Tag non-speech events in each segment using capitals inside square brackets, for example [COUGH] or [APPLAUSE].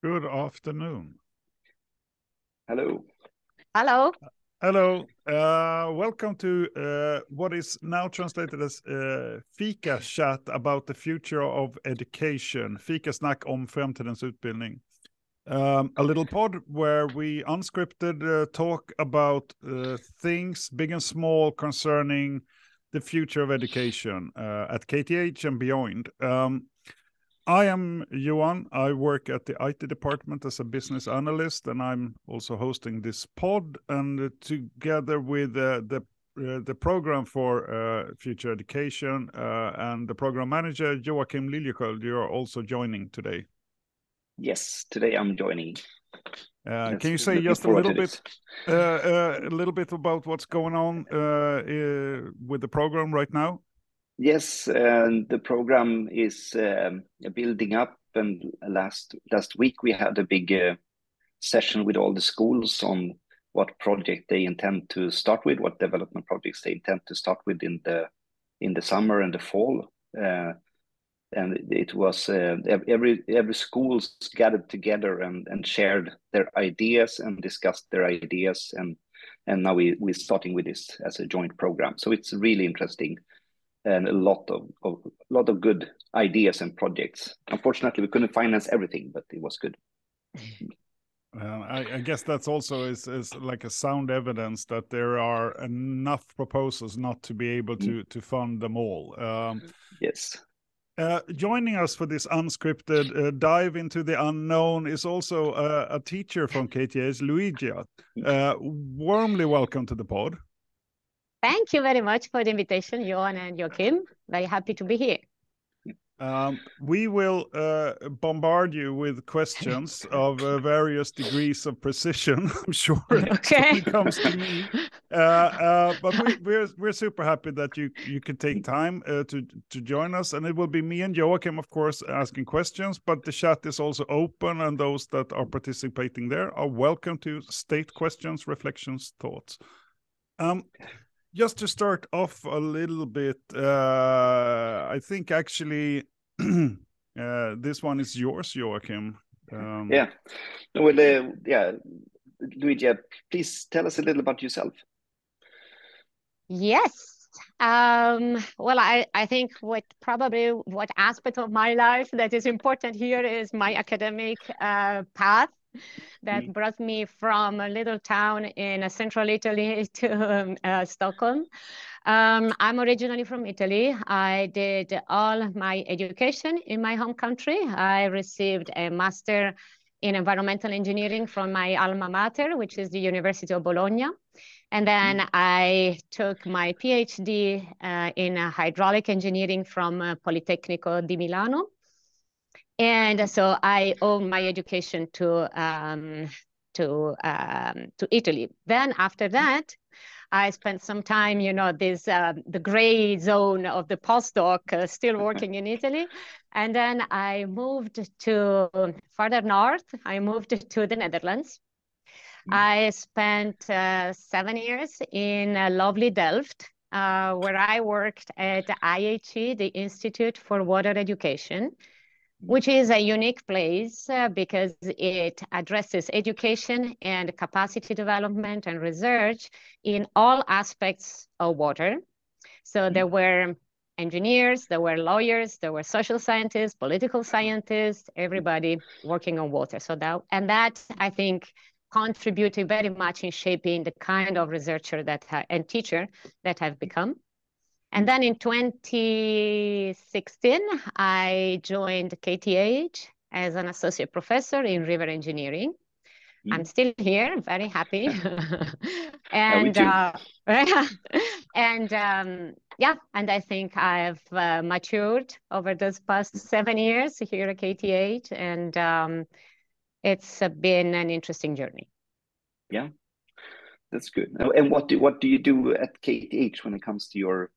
Good afternoon. Hello. Hello. Hello. Uh, welcome to uh, what is now translated as uh, Fika chat about the future of education. Fika snack om framtidens utbildning. Um, a little pod where we unscripted uh, talk about uh, things big and small concerning the future of education uh, at KTH and beyond. Um, I am Johan. I work at the IT department as a business analyst, and I'm also hosting this pod. And together with uh, the uh, the program for uh, future education and the program manager Joakim Lilliesköld, you are also joining today. Yes, today I'm joining. Uh, can you say just a little bit, uh, uh, a little bit about what's going on with the program right now? Yes, the program is um, building up, and last last week we had a big session with all the schools on what project they intend to start with, what development projects they intend to start with in the in the summer and the fall. And it was uh, every every schools gathered together and shared their ideas and discussed their ideas and and now we we're starting with this as a joint program. So it's really interesting and a lot of, of a lot of good ideas and projects unfortunately we couldn't finance everything but it was good uh, I, I, guess that's also is, is like a sound evidence that there are enough proposals not to be able to mm. to fund them all. Um, yes, uh, joining us for this unscripted uh, dive into the unknown is also uh, a teacher from KTH, Luigia. Uh, warmly welcome to the pod. Thank you very much for the invitation, Johan and Joakim. Very happy to be here. Um, we will uh, bombard you with questions [LAUGHS] of uh, various degrees of precision. [LAUGHS] I'm sure okay. when it comes to me. Uh, uh, but we, are we're, we're super happy that you you can take time uh, to to join us, and it will be me and Joakim, of course, asking questions. But the chat is also open, and those that are participating there are welcome to state questions, reflections, thoughts. Um, just to start off a little bit, uh, I think actually [CLEARS THROAT] uh, this one is yours, Joakim. Um, yeah. Well, uh, yeah, Luigia, please tell us a little about yourself. Yes. Um, well, I, I think what probably what aspect of my life that is important here is my academic uh, path [LAUGHS] that brought me from a little town in central Italy [LAUGHS] to um, uh, Stockholm. Um, I'm originally from Italy. I did all my education in my home country. I received a master in environmental engineering from my alma mater, which is the University of Bologna. And then mm. I took my PhD uh, in hydraulic engineering from uh, Politecnico di Milano. And so I owe my education to um, to um, to Italy. Then after that, I spent some time, you know, this uh, the gray zone of the postdoc, uh, still [LAUGHS] working in Italy, and then I moved to further north. I moved to the Netherlands. Mm. I spent uh, seven years in uh, lovely Delft, uh, where I worked at IHE, the Institute for Water Education which is a unique place uh, because it addresses education and capacity development and research in all aspects of water. So mm-hmm. there were engineers, there were lawyers, there were social scientists, political scientists, everybody working on water. So that and that I think contributed very much in shaping the kind of researcher that and teacher that I've become. And then in 2016, I joined KTH as an associate professor in river engineering. Mm. I'm still here, very happy. [LAUGHS] and uh, [LAUGHS] and um, yeah, and I think I've uh, matured over those past seven years here at KTH, and um, it's uh, been an interesting journey. Yeah, that's good. And what do what do you do at KTH when it comes to your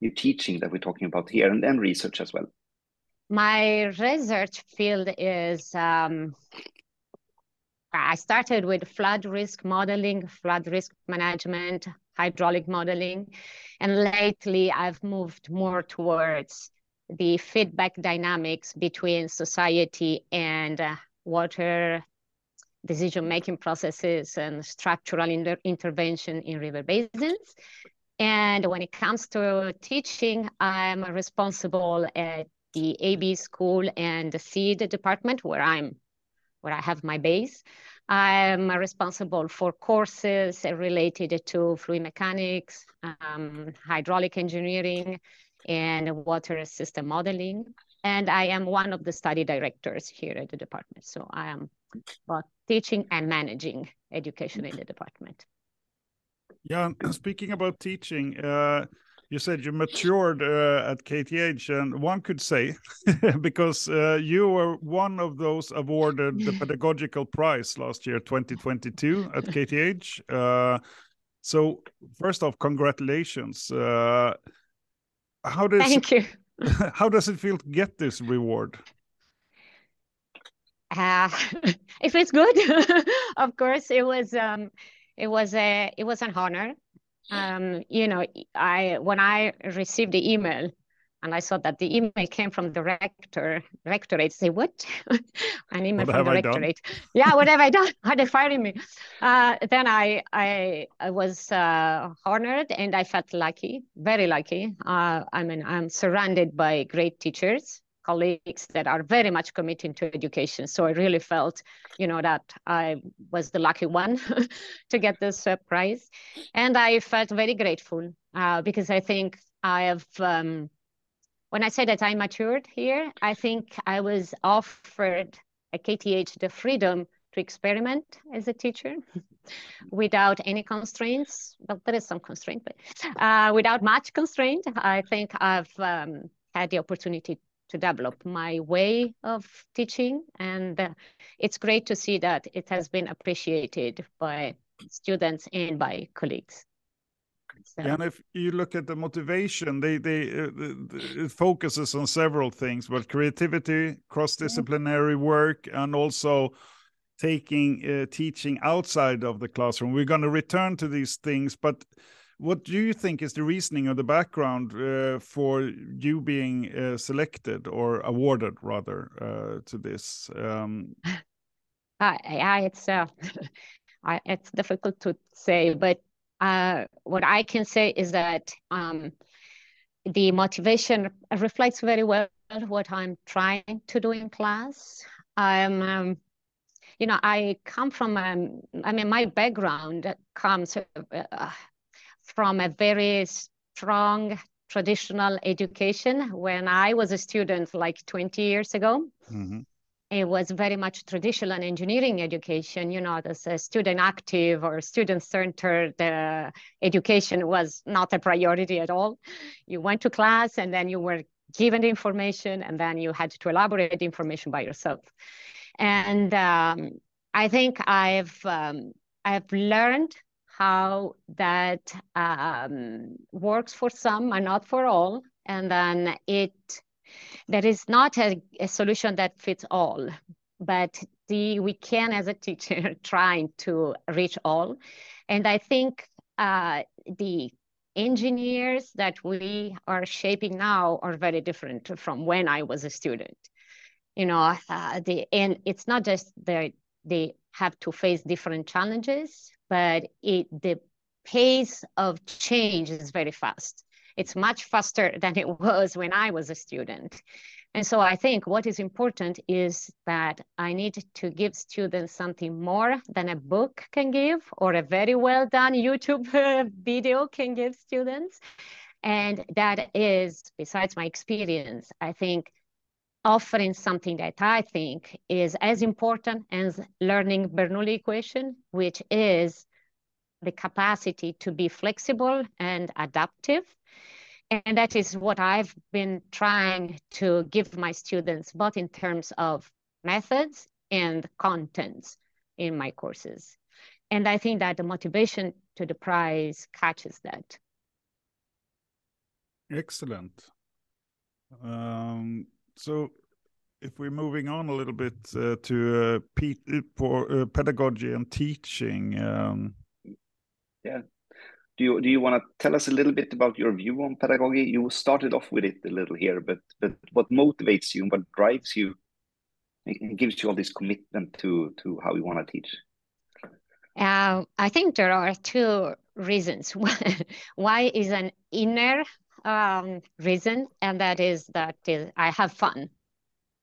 your teaching that we're talking about here and, and research as well? My research field is um, I started with flood risk modeling, flood risk management, hydraulic modeling, and lately I've moved more towards the feedback dynamics between society and uh, water decision-making processes and structural inter intervention in river basins. And when it comes to teaching, I'm responsible at the AB school and the SEED department where I'm where I have my base. I'm responsible for courses related to fluid mechanics, um, hydraulic engineering, and water system modeling. And I am one of the study directors here at the department. So I am both teaching and managing education in the department. Yeah, speaking about teaching, uh, you said you matured uh, at KTH, and one could say, [LAUGHS] because uh, you were one of those awarded the [LAUGHS] pedagogical prize last year, 2022, at KTH. Uh, so, first off, congratulations. Uh, how does Thank you. [LAUGHS] how does it feel to get this reward? Uh, it feels good. of course, it was um, it was a it was an honor. Um, you know, I when I received the email and I saw that the email came from the rector, rectorate. Say what? [LAUGHS] An email What from the I done? rectorate. Yeah, what have I done? [LAUGHS] Are they firing me? Uh, then I I I was uh, honored and I felt lucky, very lucky. Uh, I mean, I'm surrounded by great teachers, colleagues that are very much committed to education. So I really felt, you know, that I was the lucky one [LAUGHS] to get this uh, prize, and I felt very grateful uh, because I think I have. Um, when I say that I matured here, I think I was offered at KTH the freedom to experiment as a teacher [LAUGHS] without any constraints. Well, there is some constraint, but uh, without much constraint, I think I've um, had the opportunity to develop my way of teaching. And uh, it's great to see that it has been appreciated by students and by colleagues. So, And if you look at the motivation, they they uh, it focuses on several things, but creativity, cross-disciplinary work, and also taking uh, teaching outside of the classroom. We're going to return to these things, but what do you think is the reasoning or the background uh, for you being uh, selected or awarded, rather, uh, to this? Um, [LAUGHS] yeah, it's uh, [LAUGHS] it's difficult to say, but uh, what I can say is that um, the motivation reflects very well what I'm trying to do in class. I'm, um, you know, I come from, um, I mean, my background comes uh, from a very strong traditional education. When I was a student, like 20 years ago, mhm. it was very much traditional and engineering education. You know, this student active or student centered uh, education was not a priority at all. You went to class and then you were given the information and then you had to elaborate the information by yourself. And um, I think I've um, I've learned how that um, works for some and not for all. And then it there is not a, a solution that fits all, but the we can as a teacher [LAUGHS] trying to reach all. And I think uh, the engineers that we are shaping now are very different from when I was a student. You know, uh, the and it's not just that they have to face different challenges, but it the pace of change is very fast. It's much faster [LAUGHS] than it was when I was a student. And so I think what is important is that I need to give students something more than a book can give or a very well done [LAUGHS] YouTube [LAUGHS] video can give students. And that is, besides my experience, I think offering something that I think is as important as learning Bernoulli equation, which is the capacity to be flexible and adaptive. And that is what I've been trying to give my students, both in terms of methods and contents in my courses. And I think that the motivation to the prize catches that. Excellent. Um, so if we're moving on a little bit uh, to uh, pe- uh, for uh, pedagogy and teaching, um, Do you do you want to tell us a little bit about your view on pedagogy? You started off with it a little here, but but what motivates you and what drives you? it gives you all this commitment to to how you want to teach? Uh, I think there are two reasons. [LAUGHS] Why is an inner um, reason, and that is that is, I have fun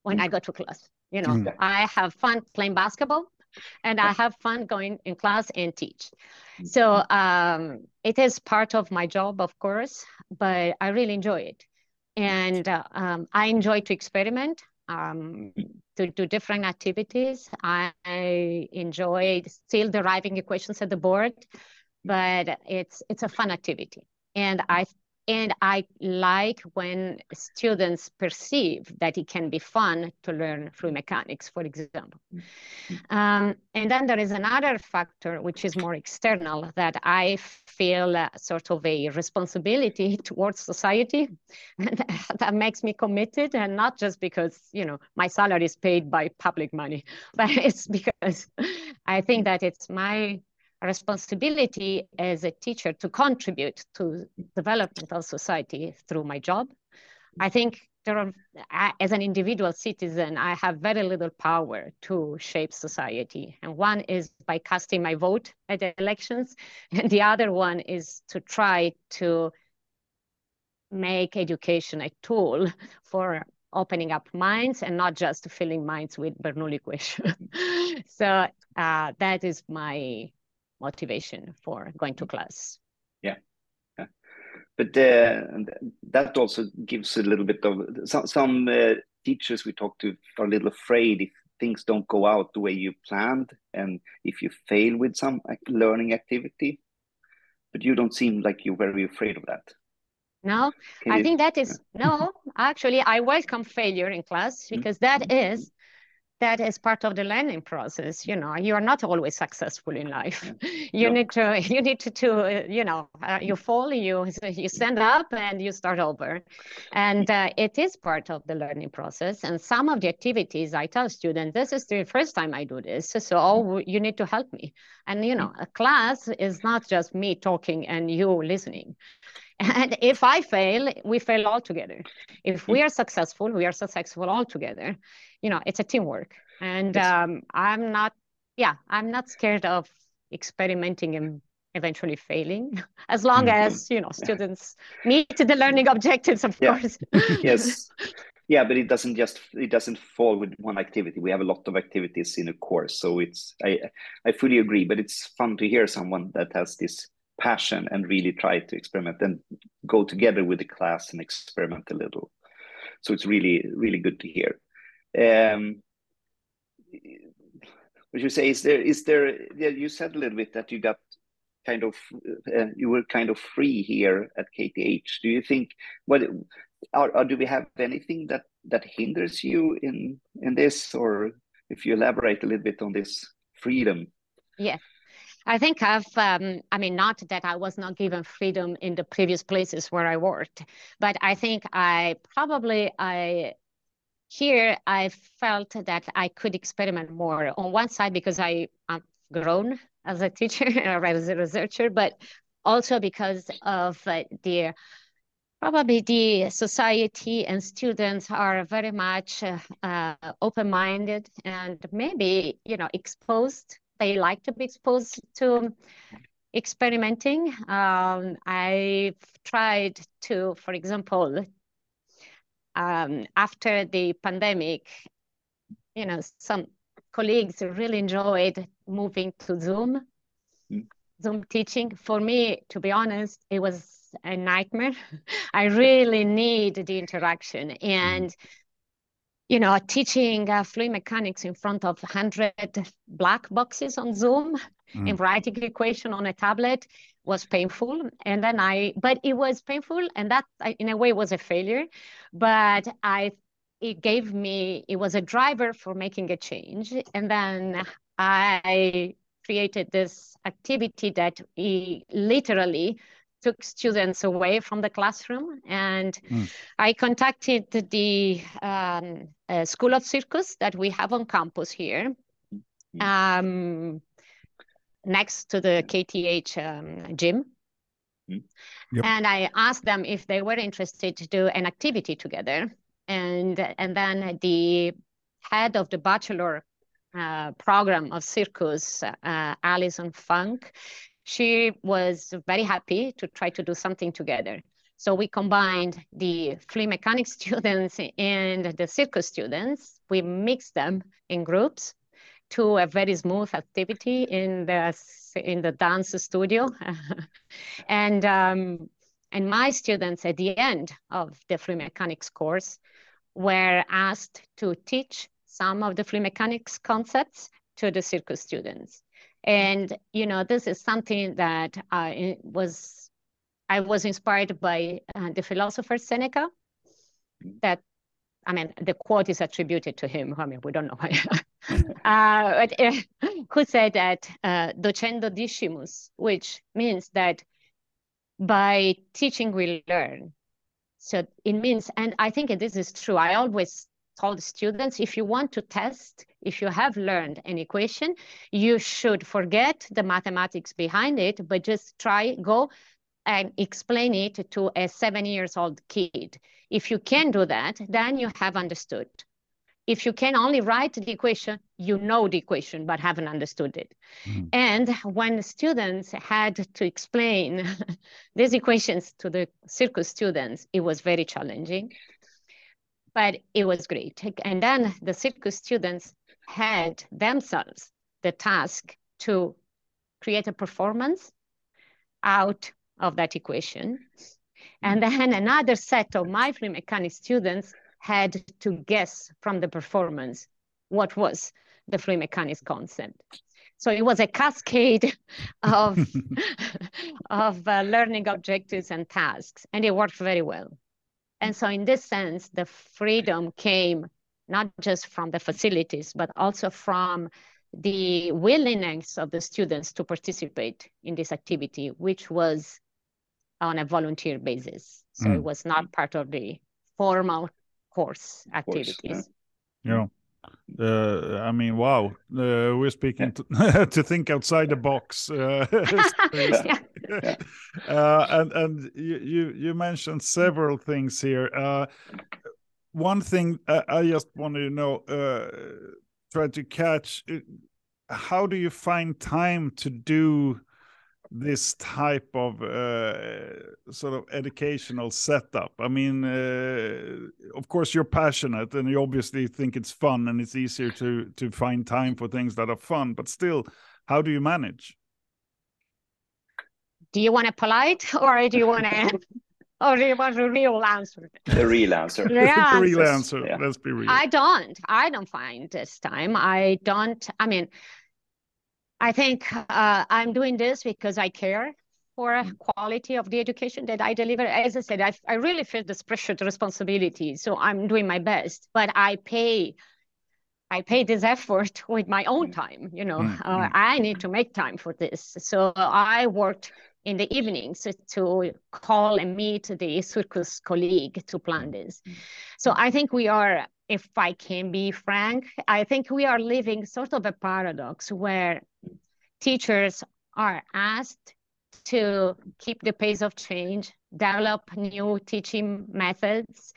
when mm. I go to class. You know, mm. I have fun playing basketball, and I have fun going in class and teach. Mm. So um, it is part of my job, of course, but I really enjoy it, and uh, um, I enjoy to experiment. Um, to do different activities. I, I enjoy still deriving equations at the board, but it's it's a fun activity. And I and I like when students perceive that it can be fun to learn fluid mechanics, for example. Mm-hmm. Um, and then there is another factor, which is more external, that I feel uh, sort of a responsibility [LAUGHS] towards society. [LAUGHS] That makes me committed, and not just because, you know, my salary is paid by public money, [LAUGHS] but it's because I think that it's my responsibility as a teacher to contribute to development of society through my job. I think there are, as an individual citizen, I have very little power to shape society. And one is by casting my vote at the elections, [LAUGHS] and the other one is to try to make education a tool for opening up minds and not just filling minds with Bernoulli equation. [LAUGHS] so uh, that is my motivation for going to class. Yeah. yeah. But uh, that also gives a little bit of some, some uh, teachers we talk to are a little afraid if things don't go out the way you planned and if you fail with some learning activity. But you don't seem like you're very afraid of that. No, Can I you... think that is no. Actually, I welcome failure in class mm-hmm. because that is that is part of the learning process you know you are not always successful in life. [LAUGHS] You no. need to [LAUGHS] you need to, to you know uh, you fall you [LAUGHS] you stand up and you start over. And uh, it is part of the learning process. And some of the activities i tell students this is the first time i do this so oh, you need to help me. And you know a class is not just me talking and you listening and if I fail, we fail all together. If we are successful, we are successful all together. You know, it's a teamwork. And um, I'm not, yeah, I'm not scared of experimenting and eventually failing, [LAUGHS] as long mm-hmm. as you know students meet the learning [LAUGHS] objectives, of yeah. course. [LAUGHS] yes. Yeah, but it doesn't just it doesn't fall with one activity. We have a lot of activities in a course, so it's I I fully agree. But it's fun to hear someone that has this passion and really try to experiment and go together with the class and experiment a little. So it's really, really good to hear. Um, what you say is there is there yeah, you said a little bit that you got kind of uh, you were kind of free here at KTH. Do you think what or, or do we have anything that that hinders you in in this or if you elaborate a little bit on this freedom? Yes. I think I've, um, I mean, not that I was not given freedom in the previous places where I worked, but I think I probably, I, here I felt that I could experiment more on one side because I, I've grown as a [LAUGHS] teacher or as a researcher, but also because of uh, the probably the society and students are very much uh, open-minded and maybe you know exposed they like to be exposed to experimenting. Um, I've tried to, for example, um, after the pandemic, you know, some colleagues really enjoyed moving to Zoom, mm. Zoom teaching. For me, to be honest, it was a nightmare. [LAUGHS] I really need the interaction. And mm you know, teaching uh, fluid mechanics in front of 100 black boxes on Zoom mm. and writing equation on a tablet was painful. And then I, but it was painful, and that in a way was a failure. But I, it gave me, it was a driver for making a change. And then I created this activity that literally took students away from the classroom. And mm. I contacted the um, uh, School of Circus that we have on campus here, mm. um, next to the KTH um, gym. Mm. Yep. And I asked them if they were interested to do an activity together. And, and then the head of the bachelor uh, program of circus, uh, Alison Funk, she was very happy to try to do something together. So we combined the fluid mechanics [LAUGHS] students and the circus students. We mixed them in groups to a very smooth activity in the in the dance studio, [LAUGHS] and um, and my students at the end of the fluid mechanics course were asked to teach some of the fluid mechanics concepts to the circus students. And you know, this is something that I was I was inspired by uh, the philosopher Seneca. That I mean, the quote is attributed to him. I mean, we don't know why. [LAUGHS] uh, but, uh, who said that uh, docendo discimus, which means that by teaching we learn. So it means, and I think this is true. I always told students, if you want to test, if you have learned an equation, you should forget the mathematics behind it, but just try, go and explain it to a seven years old kid. If you can do that, then you have understood. If you can only write the equation, you know the equation, but haven't understood it. Mm. And when the students had to explain [LAUGHS] these equations to the circus students, it was very challenging, but it was great. And then the circus students had themselves the task to create a performance out of that equation. And then another set of my fluid mechanics students had to guess from the performance what was the fluid mechanics concept. So it was a cascade [LAUGHS] of, [LAUGHS] of uh, learning objectives and tasks, and it worked very well. And so in this sense, the freedom came not just from the facilities, but also from the willingness of the students to participate in this activity, which was on a volunteer basis. So mm. it was not part of the formal course activities. Course, yeah. yeah. Uh, I mean, wow. Uh, we're speaking to, [LAUGHS] to think outside the box. Uh, [LAUGHS] [LAUGHS] yeah. [LAUGHS] uh, and and you, you, mentioned several things here. Uh, one thing uh, I just wanted to know, uh, try to catch. Uh, how do you find time to do this type of uh, sort of educational setup? I mean, uh, of course, you're passionate and you obviously think it's fun and it's easier to to find time for things that are fun. But still, how do you manage? Do you want a polite [LAUGHS] or do you want to? Or do you want a real answer? The real answer. the real [LAUGHS] answer. Yeah. Let's be real. I don't. I don't find this time. I don't. I mean, I think uh, I'm doing this because I care for mm. quality of the education that I deliver. As I said, I, I really feel this pressure to responsibility. So I'm doing my best, but I pay I pay this effort [LAUGHS] with my own mm. time. You know, mm-hmm. uh, I need to make time for this. So I worked in the evenings to call and meet the circus colleague to plan this. So I think we are, if I can be frank, I think we are living sort of a paradox where teachers are asked to keep the pace of change, develop new teaching methods,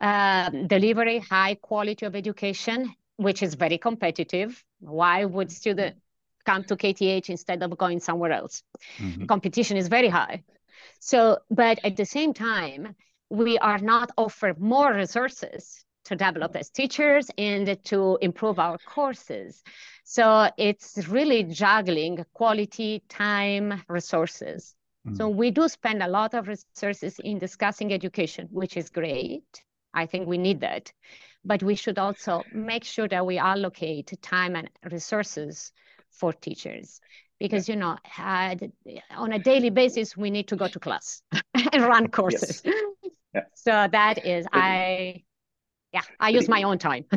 uh, deliver a high quality of education, which is very competitive. Why would student come to KTH instead of going somewhere else? Mm-hmm. Competition is very high. So, but at the same time, we are not offered more resources to develop as teachers and to improve our courses. So it's really juggling quality, time, resources. Mm. So we do spend a lot of resources in discussing education, which is great. I think we need that. But we should also make sure that we allocate time and resources for teachers. Because you know uh, on a daily basis we need to go to class [LAUGHS] and run courses. Yes. yeah. [LAUGHS] so that is i yeah i use my own time. [LAUGHS]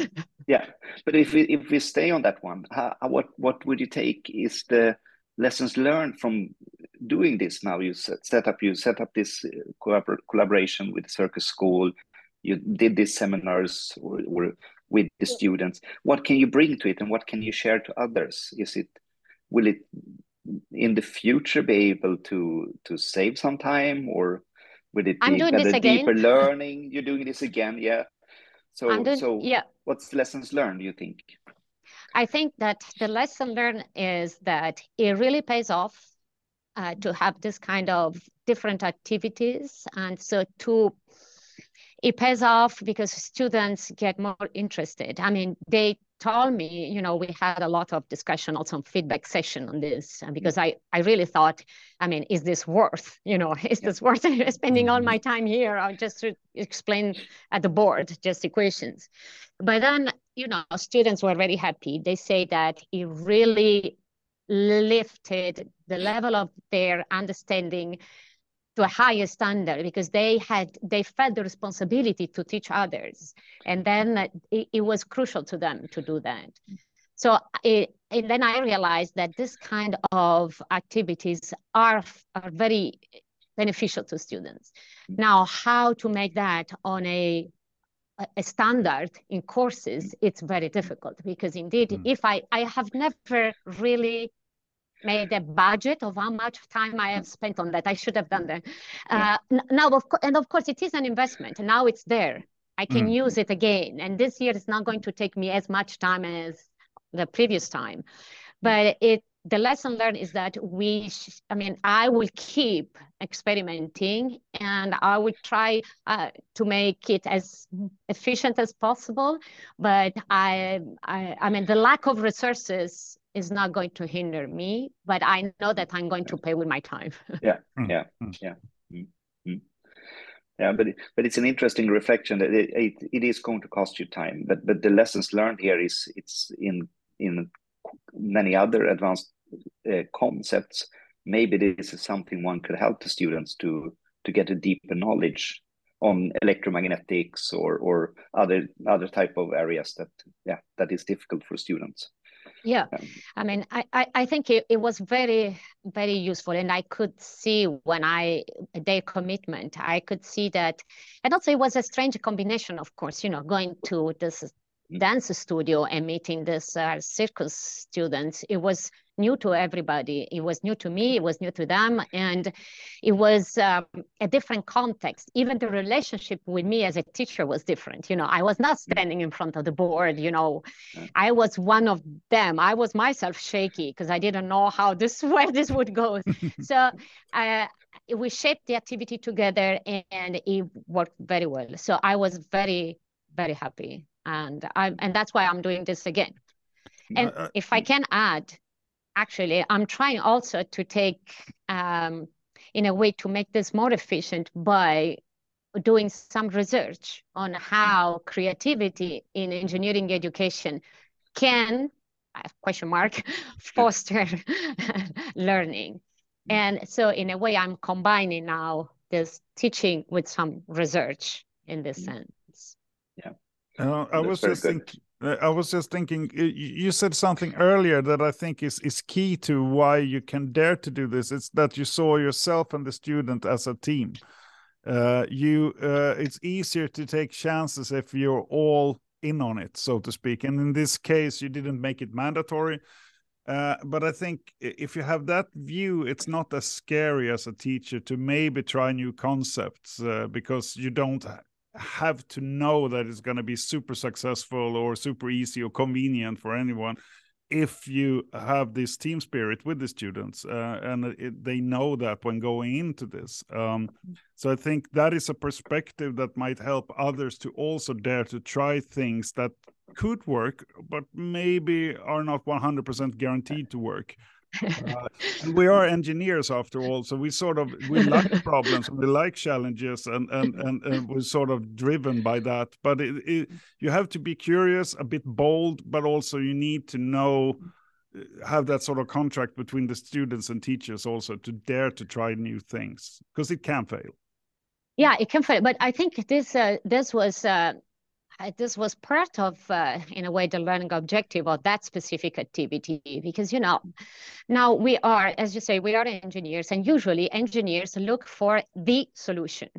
Yeah but if we if we stay on that one how, what what would you take is the lessons learned from doing this now? You set, set up you set up this uh, collabor collaboration with the circus school. You did these seminars or, or with the students what can you bring to it and what can you share to others is it will it in the future be able to to save some time or will it be I'm this again. deeper learning you're doing this again yeah So, doing, so yeah. what's lessons learned, you think? I think that the lesson learned is that it really pays off uh, to have this kind of different activities. And so to it pays off because students get more interested. I mean, they told me, you know, we had a lot of discussion, also feedback session on this, uh, because I, I really thought, I mean, is this worth, [LAUGHS] you know, [LAUGHS] is this worth [LAUGHS] spending all mm-hmm. my time here or just to explain at the board, just equations. But then, you know, students were very happy. They say that it really lifted the level of their understanding to a higher standard because they had they felt the responsibility to teach others. And then it, it was crucial to them to do that. So it, and then i realized that this kind of activities are are very beneficial to students. Now how to make that on a a standard in courses it's very difficult because indeed mm. if i i have never really made a budget of how much time I have spent on that. I should have done that. Uh, now, of co- and of course, it is an investment. Now it's there. I can mm. use it again. And this year is not going to take me as much time as the previous time. But it the lesson learned is that we, sh- I mean, I will keep experimenting and I will try uh, to make it as efficient as possible. But I, I, I mean, the lack of resources is not going to hinder me, but I know that I'm going to pay with my time. [LAUGHS] yeah, hmm. yeah, hmm. yeah. Mm-hmm. Yeah, but but it's an interesting reflection that it, it, it is going to cost you time, but but the lessons learned here is it's in in many other advanced uh, concepts. Maybe this is something one could help the students to to get a deeper knowledge on electromagnetics or or other other type of areas that yeah that is difficult for students yeah. I mean i i, I think it, it was very very useful and i could see when i their commitment i could see that and also it was a strange combination of course you know going to this mm. dance studio and meeting this uh, circus students. It was new to everybody. It was new to me, it was new to them, and it was um, a different context. Even the relationship with me as a teacher was different. You know, I was not standing in front of the board, you know, I was one of them. I was myself shaky because I didn't know how this, [LAUGHS] where this would go. [LAUGHS] so uh, we shaped the activity together and it worked very well. So I was very, very happy. And I and that's why I'm doing this again. And uh, if I can add, actually, I'm trying also to take, um, in a way, to make this more efficient by doing some research on how creativity in engineering education can question mark [LAUGHS] foster [LAUGHS] learning. And so in a way i'm combining now this teaching with some research in this mm-hmm. sense. Yeah. Uh, i was just thinking I was just thinking, you said something earlier that I think is, is key to why you can dare to do this. It's that you saw yourself and the student as a team. Uh, you, uh, it's easier to take chances if you're all in on it, so to speak. And in this case, you didn't make it mandatory. Uh, but I think if you have that view, it's not as scary as a teacher to maybe try new concepts uh, because you don't have to know that it's going to be super successful or super easy or convenient for anyone if you have this team spirit with the students uh, and it, they know that when going into this. Um, so i think that is a perspective that might help others to also dare to try things that could work but maybe are not 100% guaranteed to work uh, [LAUGHS] we are engineers after all, so we sort of we like [LAUGHS] problems, we like challenges, and and and, and we're sort of driven by that. But it, it, you have to be curious, a bit bold, but also you need to know uh, have that sort of contract between the students and teachers also to dare to try new things because it can fail yeah it can fail but i think this uh, this was uh, this was part of, uh, in a way, the learning objective of that specific activity. Because, you know, now we are, as you say, we are engineers, and usually engineers look for the solution.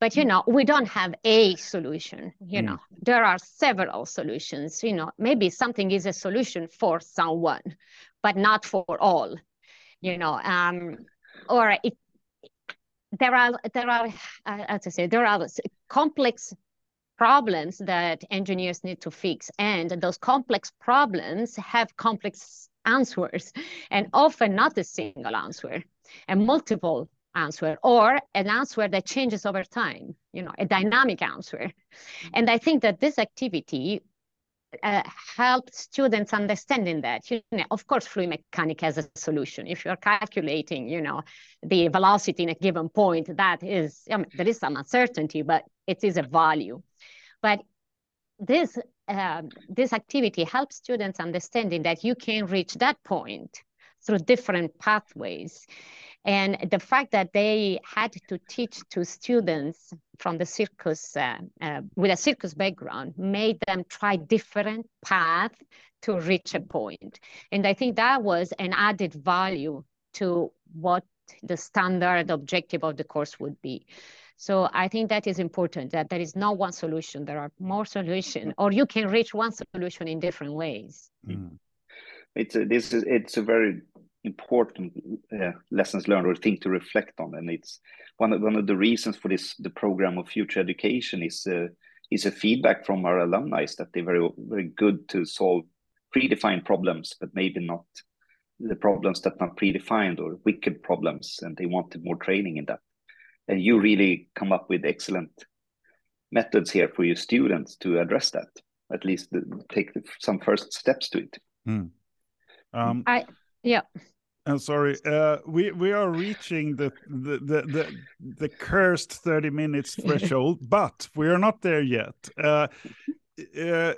But, you mm. know, we don't have a solution. You mm. know, there are several solutions. You know, maybe something is a solution for someone, but not for all. You know, um, or it, there are there are uh, as I say there are complex problems that engineers need to fix. And those complex problems have complex answers and often not a single answer and multiple answer or an answer that changes over time, you know, a dynamic answer. And I think that this activity uh, students understanding that you know of course fluid mechanics has a solution if you're calculating you know the velocity in a given point that is I mean, there is some uncertainty but it is a value but this um, this activity helps students understanding that you can reach that point through different pathways and the fact that they had to teach to students from the circus, uh, uh, with a circus background, made them try different paths to reach a point. And I think that was an added value to what the standard objective of the course would be. So I think that is important, that there is not one solution. There are more solutions, [LAUGHS] or you can reach one solution in different ways. Mm. It's a, this is it's a very important uh, lessons learned or thing to reflect on and it's one of, one of the reasons for this the program of future education is uh, is a feedback from our alumni is that they're very very good to solve predefined problems but maybe not the problems that not predefined or wicked problems and they wanted more training in that and you really come up with excellent methods here for your students to address that at least take some first steps to it mm. um, I yeah. I'm sorry. Uh, we we are reaching the the the the, the cursed 30 minutes [LAUGHS] threshold, but we are not there yet. Uh, uh,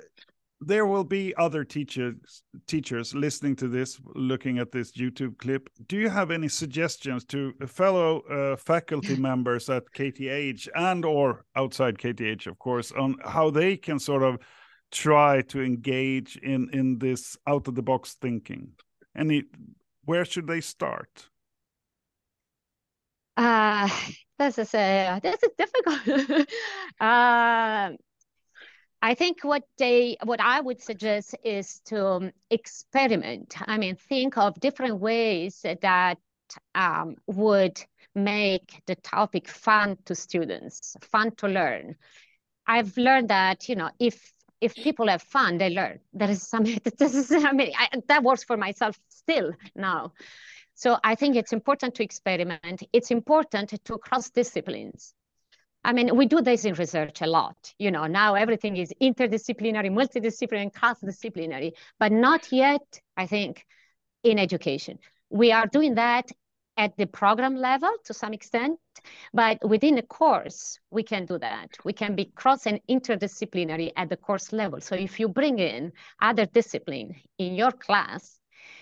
there will be other teachers teachers listening to this, looking at this YouTube clip. Do you have any suggestions to fellow uh, faculty [LAUGHS] members at KTH and or outside KTH, of course, on how they can sort of try to engage in in this out of the box thinking? Any, where should they start? Uh, [LAUGHS] this is a this is difficult. [LAUGHS] uh, I think what they what I would suggest is to experiment. I mean, think of different ways that um, would make the topic fun to students, fun to learn. I've learned that you know if if people have fun, they learn. There is some, this is, I mean, I, that works for myself still now. So I think it's important to experiment. It's important to cross disciplines. I mean, we do this in research a lot. You know, now everything is interdisciplinary, multidisciplinary, cross-disciplinary, but not yet, I think, in education. We are doing that at the program level to some extent, but within a course, we can do that. We can be cross and interdisciplinary at the course level. So if you bring in other discipline in your class,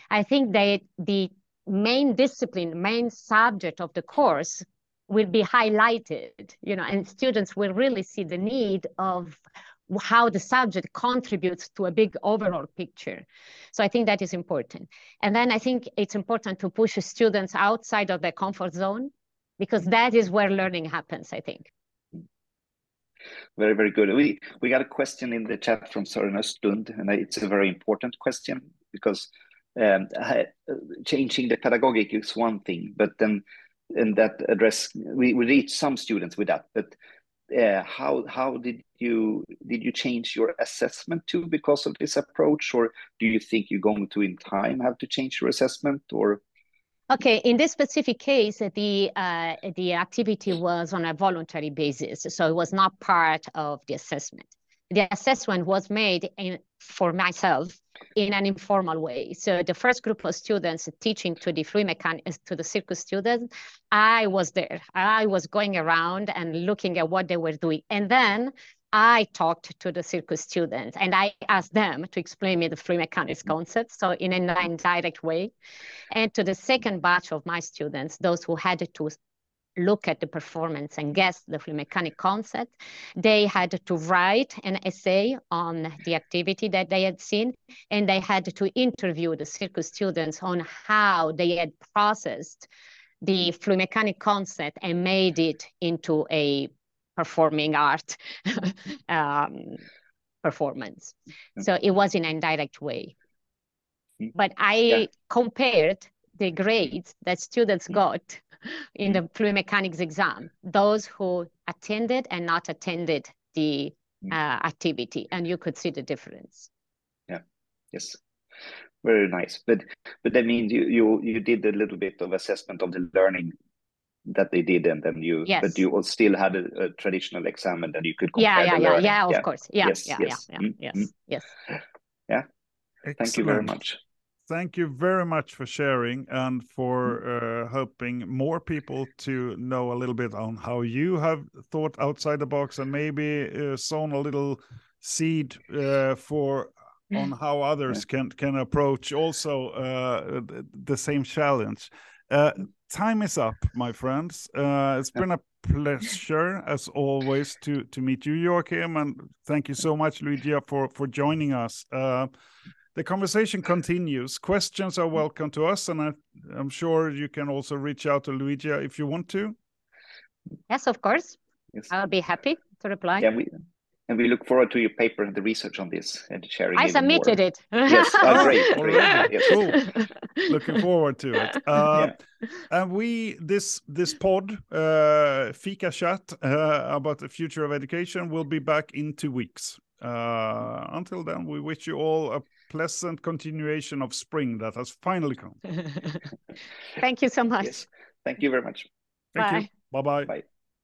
I think that the main discipline, main subject of the course will be highlighted, you know, and students will really see the need of how the subject contributes to a big overall picture. So I think that is important. And then I think it's important to push students outside of their comfort zone because that is where learning happens, I think. Very, very good. We we got a question in the chat from Sören Östlund, and it's a very important question because um, changing the pedagogic is one thing, but then and that address we, we reach some students with that, but uh, how how did you did you change your assessment too because of this approach or do you think you're going to in time have to change your assessment or Okay, in this specific case, the uh, the activity was on a voluntary basis, so it was not part of the assessment. The assessment was made in, for myself in an informal way. So the first group of students teaching to the fluid mechanics, uh, to the circus students, I was there. I was going around and looking at what they were doing. And then I talked to the circus students and I asked them to explain me the fluid mechanics concept, so in an indirect way. And to the second batch of my students, those who had to look at the performance and guess the fluid mechanic concept. They had to write an essay on the activity that they had seen, and they had to interview the circus students on how they had processed the fluid mechanic concept and made it into a performing art [LAUGHS] um, performance. Mm-hmm. So it was in an indirect way. Mm-hmm. But I yeah. compared the grades that students mm-hmm. got in the fluid mechanics exam, those who attended and not attended the Mm. uh, activity, and you could see the difference. Yeah. Yes. Very nice. But but that means you you you did a little bit of assessment of the learning that they did, and then you Yes. but you still had a, a traditional exam, and then you could compare Yeah, yeah, the yeah, learning. yeah. Of course. Yeah, Yes, yeah, yes. yeah, Mm, yeah. mm. Yes, yes. Thank you very much. Thank you very much for sharing and for Mm. uh, helping more people to know a little bit on how you have thought outside the box and maybe uh, sown a little seed uh, for on [LAUGHS] how others can can approach also uh, the, the same challenge. Uh, time is up, my friends. Uh, it's been a pleasure as always to to meet you, Joakim, and thank you so much, Luigia, for for joining us. The conversation continues. Questions are welcome to us, and I, I'm sure you can also reach out to Luigia if you want to. Yes, of course. Yes. I'll be happy to reply. Yeah, we and we look forward to your paper and the research on this and sharing. I even submitted more. it. [LAUGHS] Yes, oh, great, [LAUGHS] great. Already? Yes. Cool. Looking forward to it. [LAUGHS] Uh, Yeah. And we this this pod, uh, Fika chat uh, about the future of education, will be back in two weeks. Uh, until then, we wish you all a pleasant continuation of spring that has finally come. [LAUGHS] Thank you so much. Yes. Thank you very much. Thank Bye. you. Bye bye. Bye.